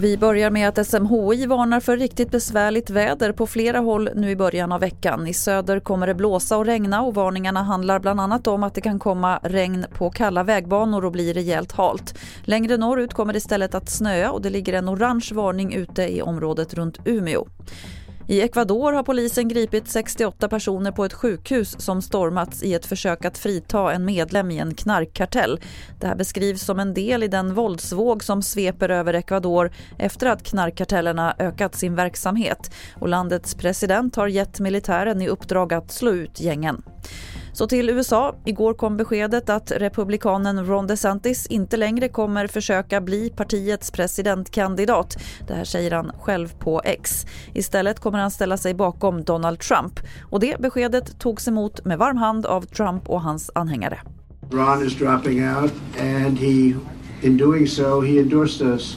Vi börjar med att SMHI varnar för riktigt besvärligt väder på flera håll nu i början av veckan. I söder kommer det blåsa och regna och varningarna handlar bland annat om att det kan komma regn på kalla vägbanor och bli rejält halt. Längre norrut kommer det istället att snöa och det ligger en orange varning ute i området runt Umeå. I Ecuador har polisen gripit 68 personer på ett sjukhus som stormats i ett försök att frita en medlem i en knarkkartell. Det här beskrivs som en del i den våldsvåg som sveper över Ecuador efter att knarkkartellerna ökat sin verksamhet. Och landets president har gett militären i uppdrag att slå ut gängen. Så till USA. Igår kom beskedet att republikanen Ron DeSantis inte längre kommer försöka bli partiets presidentkandidat. Det här säger han själv på X. Istället kommer han ställa sig bakom Donald Trump. Och det beskedet togs emot med varm hand av Trump och hans anhängare. Ron is dropping out, and he, in doing so, he endorsed us.